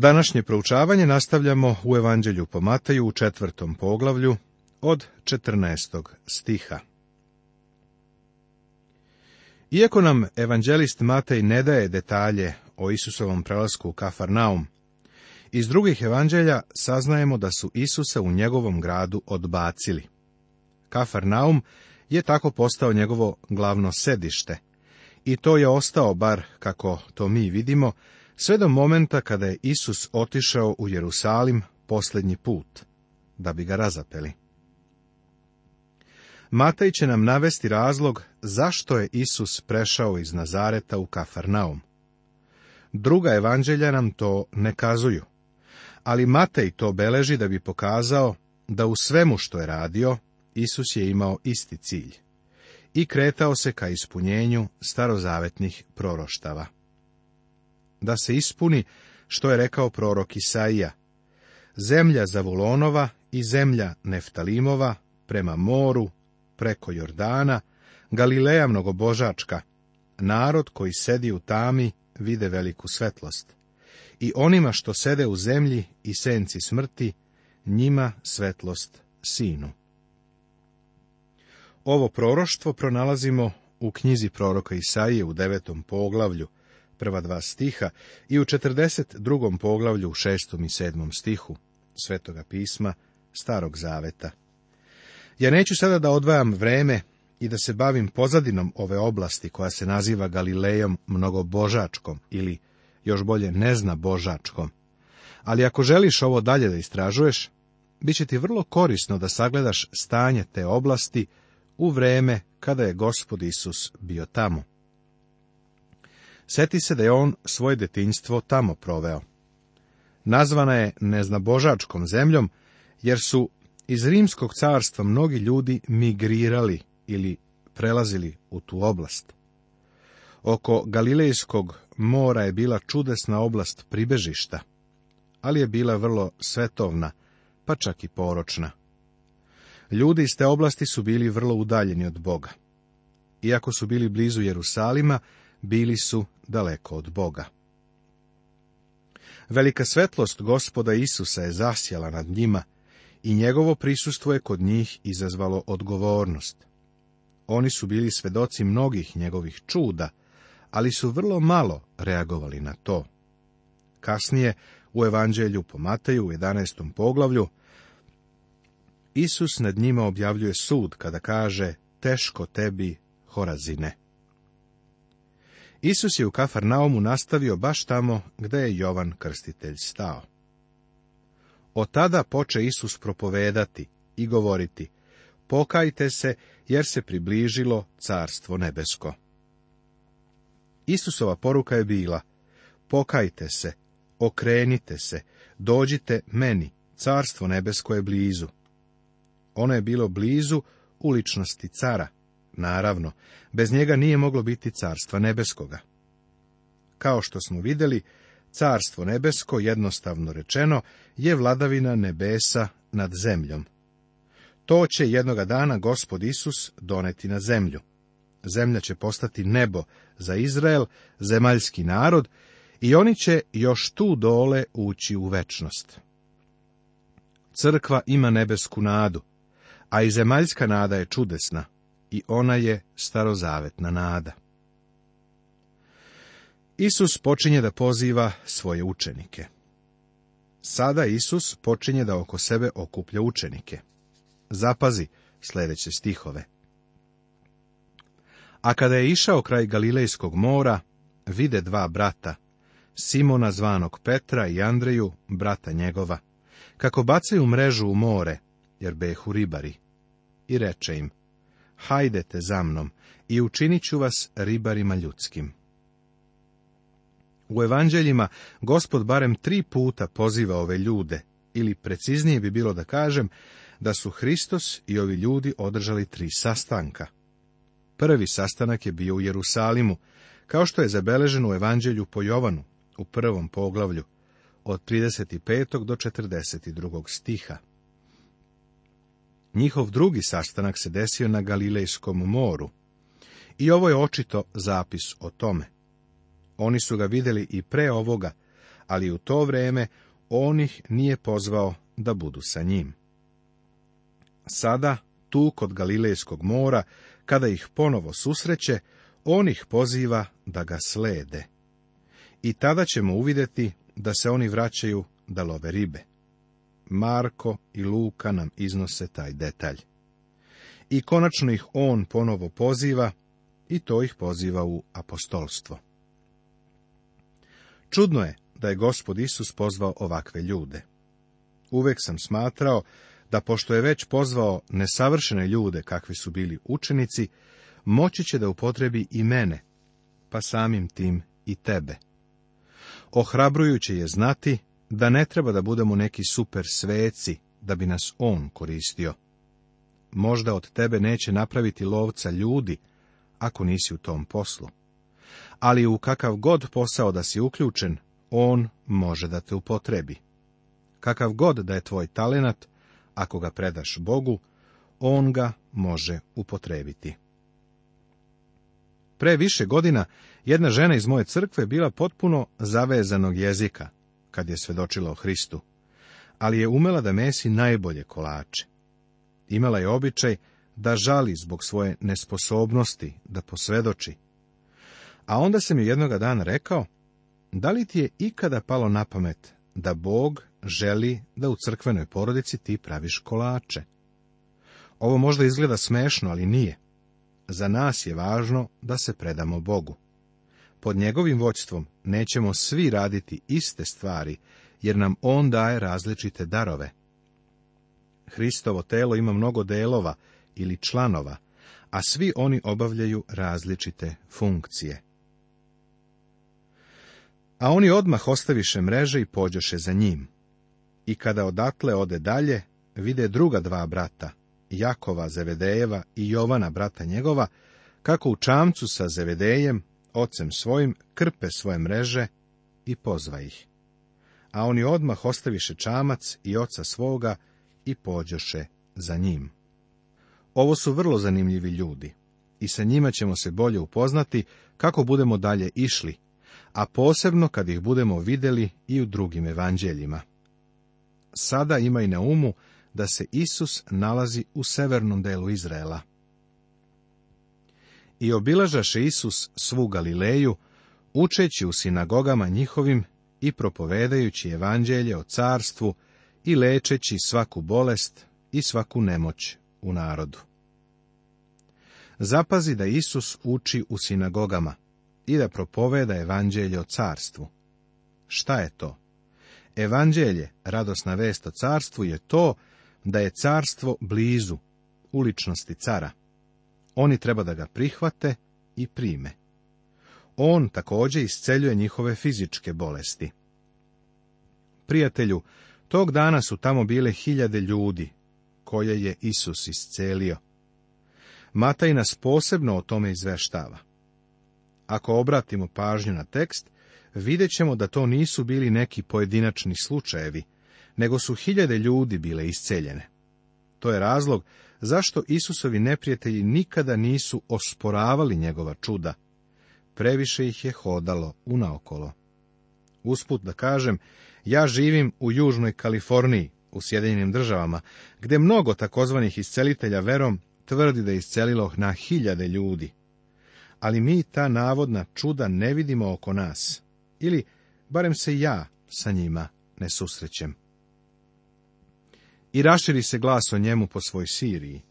Današnje proučavanje nastavljamo u Evanđelju po Mateju u četvrtom poglavlju od 14. stiha. Iako nam evanđelist Matej ne daje detalje o Isusovom prelasku u Kafarnaum, iz drugih evanđelja saznajemo da su Isusa u njegovom gradu odbacili. Kafarnaum je tako postao njegovo glavno sedište, i to je ostao, bar kako to mi vidimo, sve do momenta kada je Isus otišao u Jerusalim posljednji put, da bi ga razapeli. Matej će nam navesti razlog zašto je Isus prešao iz Nazareta u Kafarnaum. Druga evanđelja nam to ne kazuju, ali Matej to beleži da bi pokazao da u svemu što je radio, Isus je imao isti cilj i kretao se ka ispunjenju starozavetnih proroštava da se ispuni što je rekao prorok Isaija. Zemlja Zavulonova i zemlja Neftalimova prema moru, preko Jordana, Galileja mnogobožačka, narod koji sedi u tami vide veliku svetlost. I onima što sede u zemlji i senci smrti, njima svetlost sinu. Ovo proroštvo pronalazimo u knjizi proroka Isaije u devetom poglavlju, prva dva stiha i u 42. poglavlju, šestom i sedmom stihu Svetoga pisma Starog zaveta. Ja neću sada da odvajam vreme i da se bavim pozadinom ove oblasti koja se naziva Galilejom mnogobožačkom ili još bolje nezna božačkom. Ali ako želiš ovo dalje da istražuješ, bit će ti vrlo korisno da sagledaš stanje te oblasti u vreme kada je gospod Isus bio tamo. Seti se da je on svoje detinjstvo tamo proveo. Nazvana je neznabožačkom zemljom, jer su iz Rimskog carstva mnogi ljudi migrirali ili prelazili u tu oblast. Oko Galilejskog mora je bila čudesna oblast pribežišta, ali je bila vrlo svetovna, pa čak i poročna. Ljudi iz te oblasti su bili vrlo udaljeni od Boga. Iako su bili blizu Jerusalima, bili su daleko od Boga. Velika svetlost gospoda Isusa je zasjela nad njima i njegovo prisustvo je kod njih izazvalo odgovornost. Oni su bili svedoci mnogih njegovih čuda, ali su vrlo malo reagovali na to. Kasnije, u Evanđelju po Mateju u 11. poglavlju, Isus nad njima objavljuje sud kada kaže, teško tebi, Horazine. Isus je u Kafarnaumu nastavio baš tamo gdje je Jovan Krstitelj stao. Od tada poče Isus propovedati i govoriti, pokajte se, jer se približilo carstvo nebesko. Isusova poruka je bila, pokajte se, okrenite se, dođite meni, carstvo nebesko je blizu. Ono je bilo blizu u ličnosti cara. Naravno, bez njega nije moglo biti carstva nebeskoga. Kao što smo vidjeli, carstvo nebesko, jednostavno rečeno, je vladavina nebesa nad zemljom. To će jednoga dana gospod Isus doneti na zemlju. Zemlja će postati nebo za Izrael, zemaljski narod, i oni će još tu dole ući u večnost. Crkva ima nebesku nadu, a i zemaljska nada je čudesna, i ona je starozavetna nada. Isus počinje da poziva svoje učenike. Sada Isus počinje da oko sebe okuplja učenike. Zapazi sljedeće stihove. A kada je išao kraj Galilejskog mora, vide dva brata, Simona zvanog Petra i Andreju, brata njegova, kako bacaju mrežu u more, jer behu ribari. I reče im, hajdete za mnom i učinit ću vas ribarima ljudskim. U evanđeljima gospod barem tri puta poziva ove ljude, ili preciznije bi bilo da kažem, da su Hristos i ovi ljudi održali tri sastanka. Prvi sastanak je bio u Jerusalimu, kao što je zabeleženo u evanđelju po Jovanu, u prvom poglavlju, od 35. do 42. stiha. Njihov drugi sastanak se desio na Galilejskom moru. I ovo je očito zapis o tome. Oni su ga vidjeli i pre ovoga, ali u to vreme on ih nije pozvao da budu sa njim. Sada, tu kod Galilejskog mora, kada ih ponovo susreće, on ih poziva da ga slede. I tada ćemo uvidjeti da se oni vraćaju da love ribe. Marko i Luka nam iznose taj detalj. I konačno ih on ponovo poziva i to ih poziva u apostolstvo. Čudno je da je gospod Isus pozvao ovakve ljude. Uvek sam smatrao da pošto je već pozvao nesavršene ljude kakvi su bili učenici, moći će da upotrebi i mene, pa samim tim i tebe. Ohrabrujuće je znati da ne treba da budemo neki super sveci da bi nas on koristio. Možda od tebe neće napraviti lovca ljudi ako nisi u tom poslu. Ali u kakav god posao da si uključen, on može da te upotrebi. Kakav god da je tvoj talenat, ako ga predaš Bogu, on ga može upotrebiti. Pre više godina jedna žena iz moje crkve bila potpuno zavezanog jezika kad je svedočila o Hristu, ali je umela da mesi najbolje kolače. Imala je običaj da žali zbog svoje nesposobnosti da posvedoči. A onda sam joj jednoga dana rekao, da li ti je ikada palo na pamet da Bog želi da u crkvenoj porodici ti praviš kolače? Ovo možda izgleda smešno, ali nije. Za nas je važno da se predamo Bogu. Pod njegovim voćstvom nećemo svi raditi iste stvari, jer nam On daje različite darove. Hristovo telo ima mnogo delova ili članova, a svi oni obavljaju različite funkcije. A oni odmah ostaviše mreže i pođoše za njim. I kada odatle ode dalje, vide druga dva brata, Jakova Zevedejeva i Jovana brata njegova, kako u čamcu sa Zevedejem ocem svojim, krpe svoje mreže i pozva ih. A oni odmah ostaviše čamac i oca svoga i pođoše za njim. Ovo su vrlo zanimljivi ljudi i sa njima ćemo se bolje upoznati kako budemo dalje išli, a posebno kad ih budemo vidjeli i u drugim evanđeljima. Sada imaj na umu da se Isus nalazi u severnom delu Izraela, i obilažaše Isus svu Galileju, učeći u sinagogama njihovim i propovedajući evanđelje o carstvu i lečeći svaku bolest i svaku nemoć u narodu. Zapazi da Isus uči u sinagogama i da propoveda evanđelje o carstvu. Šta je to? Evanđelje, radosna vest o carstvu, je to da je carstvo blizu, u ličnosti cara. Oni treba da ga prihvate i prime. On također isceljuje njihove fizičke bolesti. Prijatelju, tog dana su tamo bile hiljade ljudi, koje je Isus iscelio. Mataj nas posebno o tome izveštava. Ako obratimo pažnju na tekst, vidjet ćemo da to nisu bili neki pojedinačni slučajevi, nego su hiljade ljudi bile isceljene. To je razlog zašto Isusovi neprijatelji nikada nisu osporavali njegova čuda. Previše ih je hodalo unaokolo. Usput da kažem, ja živim u Južnoj Kaliforniji, u Sjedinjenim državama, gdje mnogo takozvanih iscelitelja verom tvrdi da je iscelilo na hiljade ljudi. Ali mi ta navodna čuda ne vidimo oko nas, ili barem se ja sa njima ne susrećem. I raširi se glas o njemu po svoj Siriji.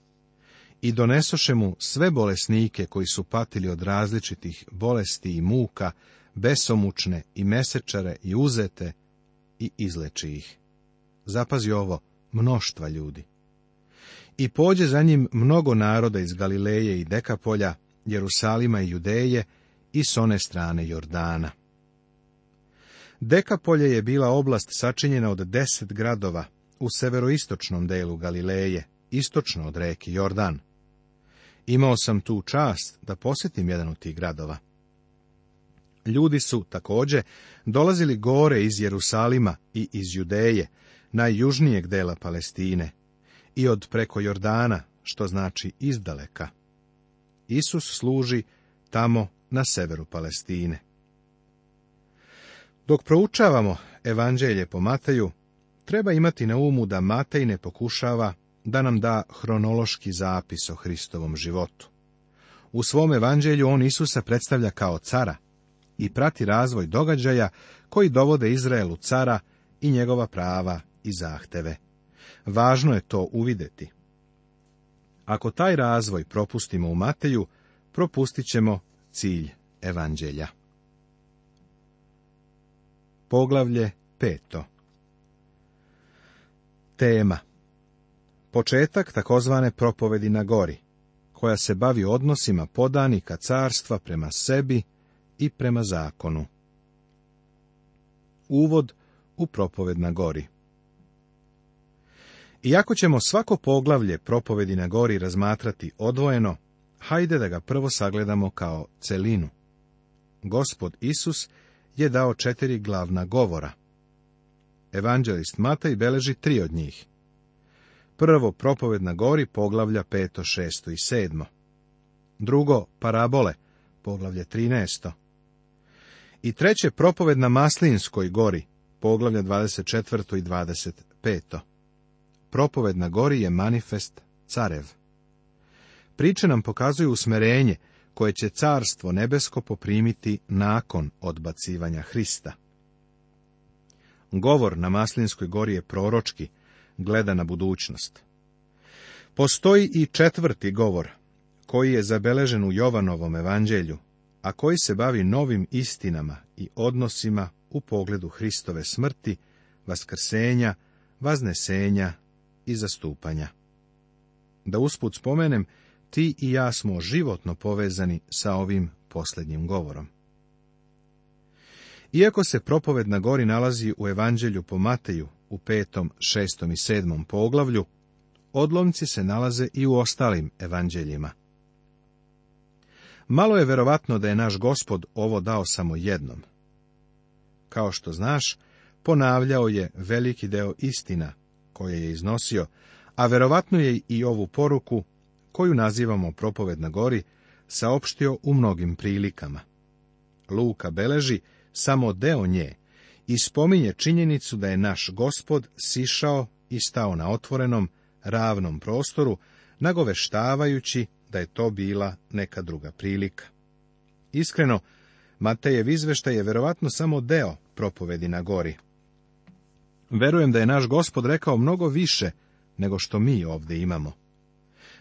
I donesoše mu sve bolesnike koji su patili od različitih bolesti i muka, besomučne i mesečare i uzete i izleči ih. Zapazi ovo, mnoštva ljudi. I pođe za njim mnogo naroda iz Galileje i Dekapolja, Jerusalima i Judeje i s one strane Jordana. Dekapolje je bila oblast sačinjena od deset gradova, u severoistočnom delu Galileje, istočno od reke Jordan. Imao sam tu čast da posjetim jedan od tih gradova. Ljudi su, također, dolazili gore iz Jerusalima i iz Judeje, najjužnijeg dela Palestine, i od preko Jordana, što znači izdaleka. Isus služi tamo na severu Palestine. Dok proučavamo evanđelje po Mateju, Treba imati na umu da Matej ne pokušava da nam da hronološki zapis o Hristovom životu. U svom evanđelju on Isusa predstavlja kao cara i prati razvoj događaja koji dovode Izraelu cara i njegova prava i zahteve. Važno je to uvideti. Ako taj razvoj propustimo u Mateju, propustit ćemo cilj evanđelja. Poglavlje peto tema. Početak takozvane propovedi na gori, koja se bavi odnosima podanika carstva prema sebi i prema zakonu. Uvod u propoved na gori Iako ćemo svako poglavlje propovedi na gori razmatrati odvojeno, hajde da ga prvo sagledamo kao celinu. Gospod Isus je dao četiri glavna govora – Evanđelist Matej beleži tri od njih. Prvo, propoved na gori, poglavlja 5, 6 i sedmo. Drugo, parabole, poglavlje 13. I treće, propoved na Maslinskoj gori, poglavlja 24. i 25. Propoved na gori je manifest carev. Priče nam pokazuju usmerenje koje će carstvo nebesko poprimiti nakon odbacivanja Hrista. Govor na Maslinskoj gori je proročki, gleda na budućnost. Postoji i četvrti govor, koji je zabeležen u Jovanovom evanđelju, a koji se bavi novim istinama i odnosima u pogledu Hristove smrti, vaskrsenja, vaznesenja i zastupanja. Da usput spomenem, ti i ja smo životno povezani sa ovim posljednjim govorom. Iako se propoved na gori nalazi u Evanđelju po Mateju u petom, šestom i sedmom poglavlju, odlomci se nalaze i u ostalim evanđeljima. Malo je verovatno da je naš gospod ovo dao samo jednom. Kao što znaš, ponavljao je veliki deo istina koje je iznosio, a verovatno je i ovu poruku, koju nazivamo propoved na gori, saopštio u mnogim prilikama. Luka beleži samo deo nje, i spominje činjenicu da je naš gospod sišao i stao na otvorenom, ravnom prostoru, nagoveštavajući da je to bila neka druga prilika. Iskreno, Matejev izveštaj je verovatno samo deo propovedi na gori. Verujem da je naš gospod rekao mnogo više nego što mi ovdje imamo.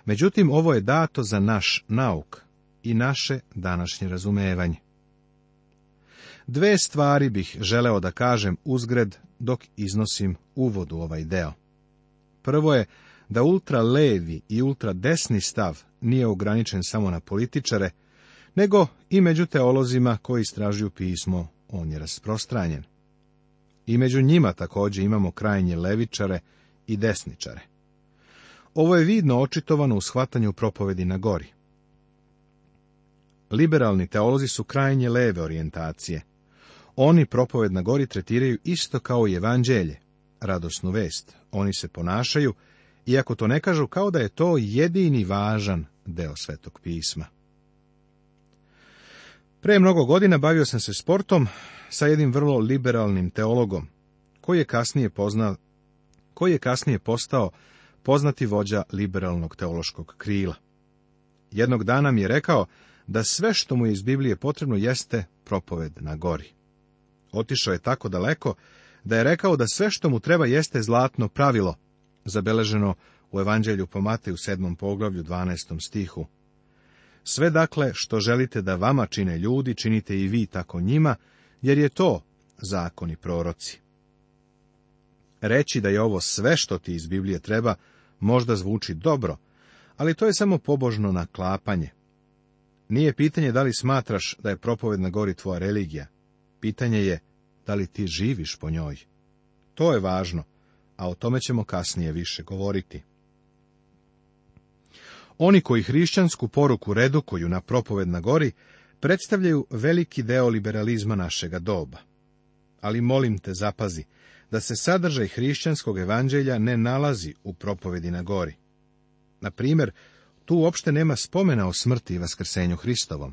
Međutim, ovo je dato za naš nauk i naše današnje razumevanje. Dve stvari bih želeo da kažem uzgred dok iznosim uvod u ovaj deo. Prvo je da ultra levi i ultra desni stav nije ograničen samo na političare, nego i među teolozima koji istražuju pismo, on je rasprostranjen. I među njima također imamo krajnje levičare i desničare. Ovo je vidno očitovano u shvatanju propovedi na gori. Liberalni teolozi su krajnje leve orijentacije, oni propoved na gori tretiraju isto kao i evanđelje, radosnu vest. Oni se ponašaju, iako to ne kažu, kao da je to jedini važan deo svetog pisma. Pre mnogo godina bavio sam se sportom sa jednim vrlo liberalnim teologom, koji je kasnije, pozna, koji je kasnije postao poznati vođa liberalnog teološkog krila. Jednog dana mi je rekao da sve što mu je iz Biblije potrebno jeste propoved na gori. Otišao je tako daleko da je rekao da sve što mu treba jeste zlatno pravilo, zabeleženo u Evanđelju po Mateju 7. poglavlju 12. stihu. Sve dakle što želite da vama čine ljudi, činite i vi tako njima, jer je to zakon i proroci. Reći da je ovo sve što ti iz Biblije treba, možda zvuči dobro, ali to je samo pobožno naklapanje. Nije pitanje da li smatraš da je propovedna gori tvoja religija. Pitanje je da li ti živiš po njoj. To je važno, a o tome ćemo kasnije više govoriti. Oni koji hrišćansku poruku redukuju na propoved na gori, predstavljaju veliki deo liberalizma našega doba. Ali molim te zapazi, da se sadržaj hrišćanskog evanđelja ne nalazi u propovedi na gori. Na primjer, tu uopšte nema spomena o smrti i vaskrsenju Hristovom.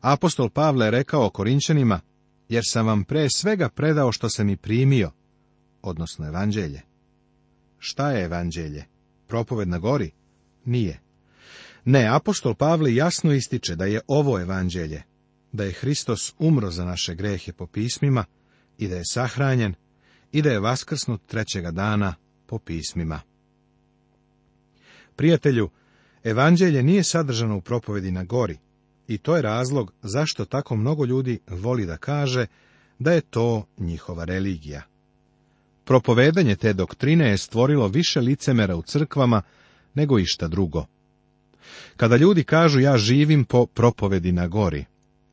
Apostol Pavle je rekao Korinčanima, jer sam vam pre svega predao što sam i primio, odnosno evanđelje. Šta je evanđelje? Propoved na gori? Nije. Ne, apostol Pavli jasno ističe da je ovo evanđelje, da je Hristos umro za naše grehe po pismima i da je sahranjen i da je vaskrsnut trećega dana po pismima. Prijatelju, evanđelje nije sadržano u propovedi na gori, i to je razlog zašto tako mnogo ljudi voli da kaže da je to njihova religija. Propovedanje te doktrine je stvorilo više licemera u crkvama nego išta drugo. Kada ljudi kažu ja živim po propovedi na gori,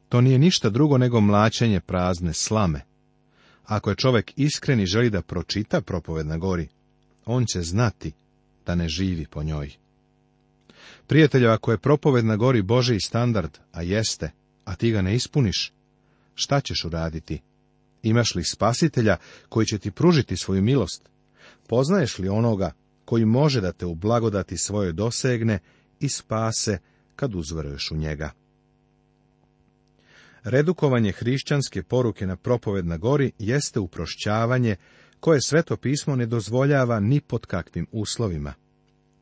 to nije ništa drugo nego mlaćenje prazne slame. Ako je čovjek iskreni želi da pročita propoved na gori, on će znati da ne živi po njoj prijatelja ako je propoved na gori Boži standard, a jeste, a ti ga ne ispuniš, šta ćeš uraditi? Imaš li spasitelja koji će ti pružiti svoju milost? Poznaješ li onoga koji može da te u blagodati svoje dosegne i spase kad uzvrješ u njega? Redukovanje hrišćanske poruke na propoved na gori jeste uprošćavanje koje sveto pismo ne dozvoljava ni pod kakvim uslovima.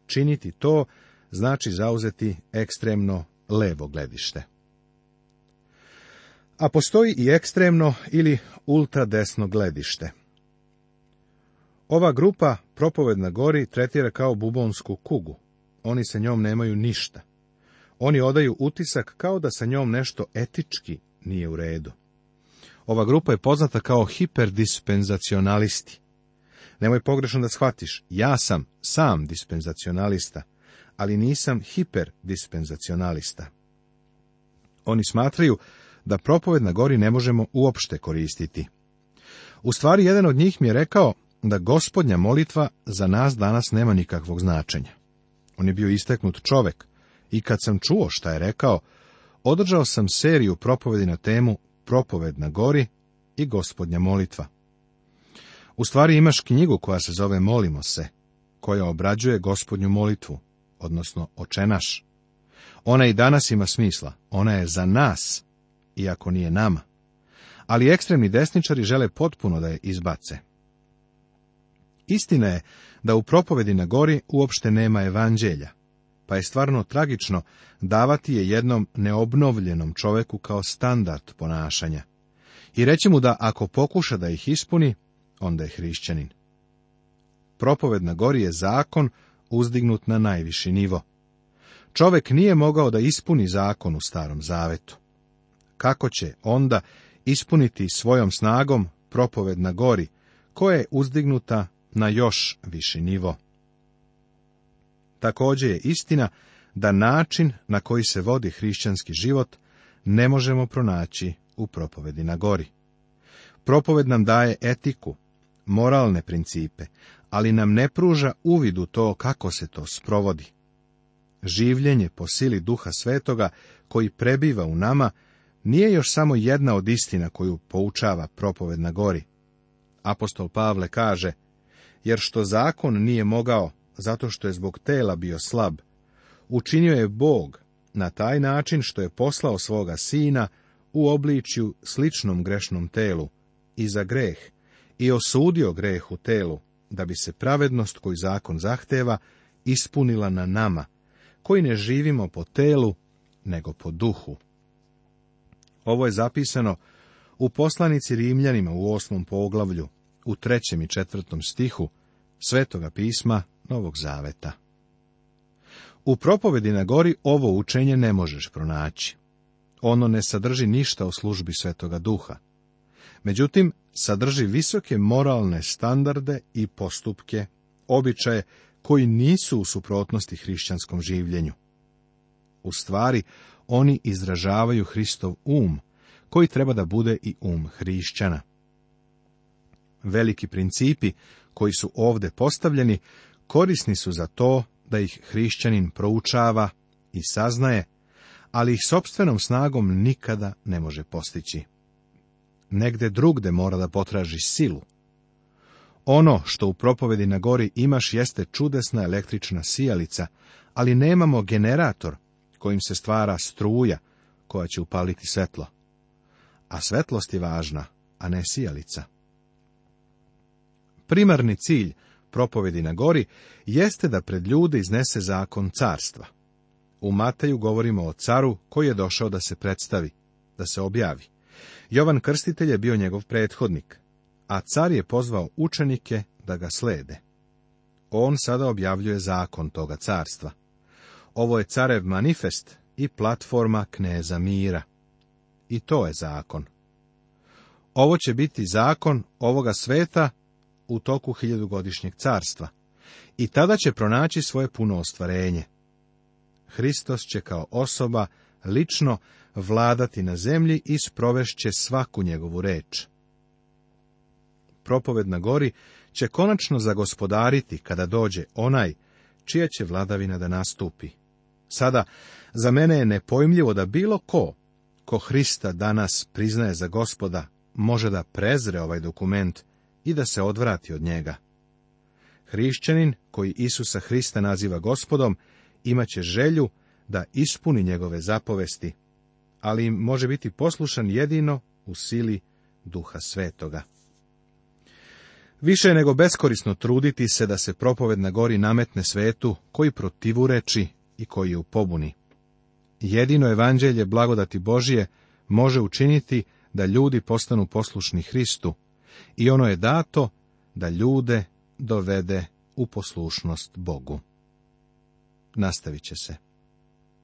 Činiti to znači zauzeti ekstremno levo gledište. A postoji i ekstremno ili ultradesno gledište. Ova grupa Propoved gori tretira kao bubonsku kugu. Oni sa njom nemaju ništa. Oni odaju utisak kao da sa njom nešto etički nije u redu. Ova grupa je poznata kao hiperdispenzacionalisti. Nemoj pogrešno da shvatiš, ja sam sam dispenzacionalista ali nisam hiperdispenzacionalista. Oni smatraju da propoved na gori ne možemo uopšte koristiti. U stvari, jedan od njih mi je rekao da gospodnja molitva za nas danas nema nikakvog značenja. On je bio isteknut čovek i kad sam čuo šta je rekao, održao sam seriju propovedi na temu Propoved na gori i gospodnja molitva. U stvari imaš knjigu koja se zove Molimo se, koja obrađuje gospodnju molitvu odnosno očenaš. Ona i danas ima smisla, ona je za nas, iako nije nama. Ali ekstremni desničari žele potpuno da je izbace. Istina je da u propovedi na gori uopšte nema evanđelja, pa je stvarno tragično davati je jednom neobnovljenom čoveku kao standard ponašanja i reći mu da ako pokuša da ih ispuni, onda je hrišćanin. Propoved na gori je zakon uzdignut na najviši nivo. Čovek nije mogao da ispuni zakon u starom zavetu. Kako će onda ispuniti svojom snagom propoved na gori, koja je uzdignuta na još viši nivo? Također je istina da način na koji se vodi hrišćanski život ne možemo pronaći u propovedi na gori. Propoved nam daje etiku, moralne principe, ali nam ne pruža uvid u to kako se to sprovodi. Življenje po sili duha svetoga koji prebiva u nama nije još samo jedna od istina koju poučava propoved na gori. Apostol Pavle kaže, jer što zakon nije mogao, zato što je zbog tela bio slab, učinio je Bog na taj način što je poslao svoga sina u obličju sličnom grešnom telu i za greh, i osudio greh u telu, da bi se pravednost koju zakon zahteva ispunila na nama, koji ne živimo po telu, nego po duhu. Ovo je zapisano u poslanici Rimljanima u osmom poglavlju, u trećem i četvrtom stihu Svetoga pisma Novog Zaveta. U propovedi na gori ovo učenje ne možeš pronaći. Ono ne sadrži ništa o službi Svetoga Duha. Međutim, sadrži visoke moralne standarde i postupke, običaje koji nisu u suprotnosti hrišćanskom življenju. U stvari, oni izražavaju Hristov um, koji treba da bude i um hrišćana. Veliki principi koji su ovde postavljeni korisni su za to da ih hrišćanin proučava i saznaje, ali ih sobstvenom snagom nikada ne može postići negde drugde mora da potraži silu. Ono što u propovedi na gori imaš jeste čudesna električna sijalica, ali nemamo generator kojim se stvara struja koja će upaliti svetlo. A svetlost je važna, a ne sijalica. Primarni cilj propovedi na gori jeste da pred ljude iznese zakon carstva. U Mateju govorimo o caru koji je došao da se predstavi, da se objavi. Jovan Krstitelj je bio njegov prethodnik, a car je pozvao učenike da ga slede. On sada objavljuje zakon toga carstva. Ovo je carev manifest i platforma kneza mira. I to je zakon. Ovo će biti zakon ovoga sveta u toku hiljadugodišnjeg carstva. I tada će pronaći svoje puno ostvarenje. Hristos će kao osoba lično vladati na zemlji i sprovešće svaku njegovu reč. Propoved na gori će konačno zagospodariti kada dođe onaj čija će vladavina da nastupi. Sada, za mene je nepojmljivo da bilo ko, ko Hrista danas priznaje za gospoda, može da prezre ovaj dokument i da se odvrati od njega. Hrišćanin, koji Isusa Hrista naziva gospodom, imaće želju da ispuni njegove zapovesti ali im može biti poslušan jedino u sili duha svetoga. Više je nego beskorisno truditi se da se propoved na gori nametne svetu koji protivureči i koji je u pobuni. Jedino evanđelje blagodati Božije može učiniti da ljudi postanu poslušni Hristu i ono je dato da ljude dovede u poslušnost Bogu. Nastavit će se.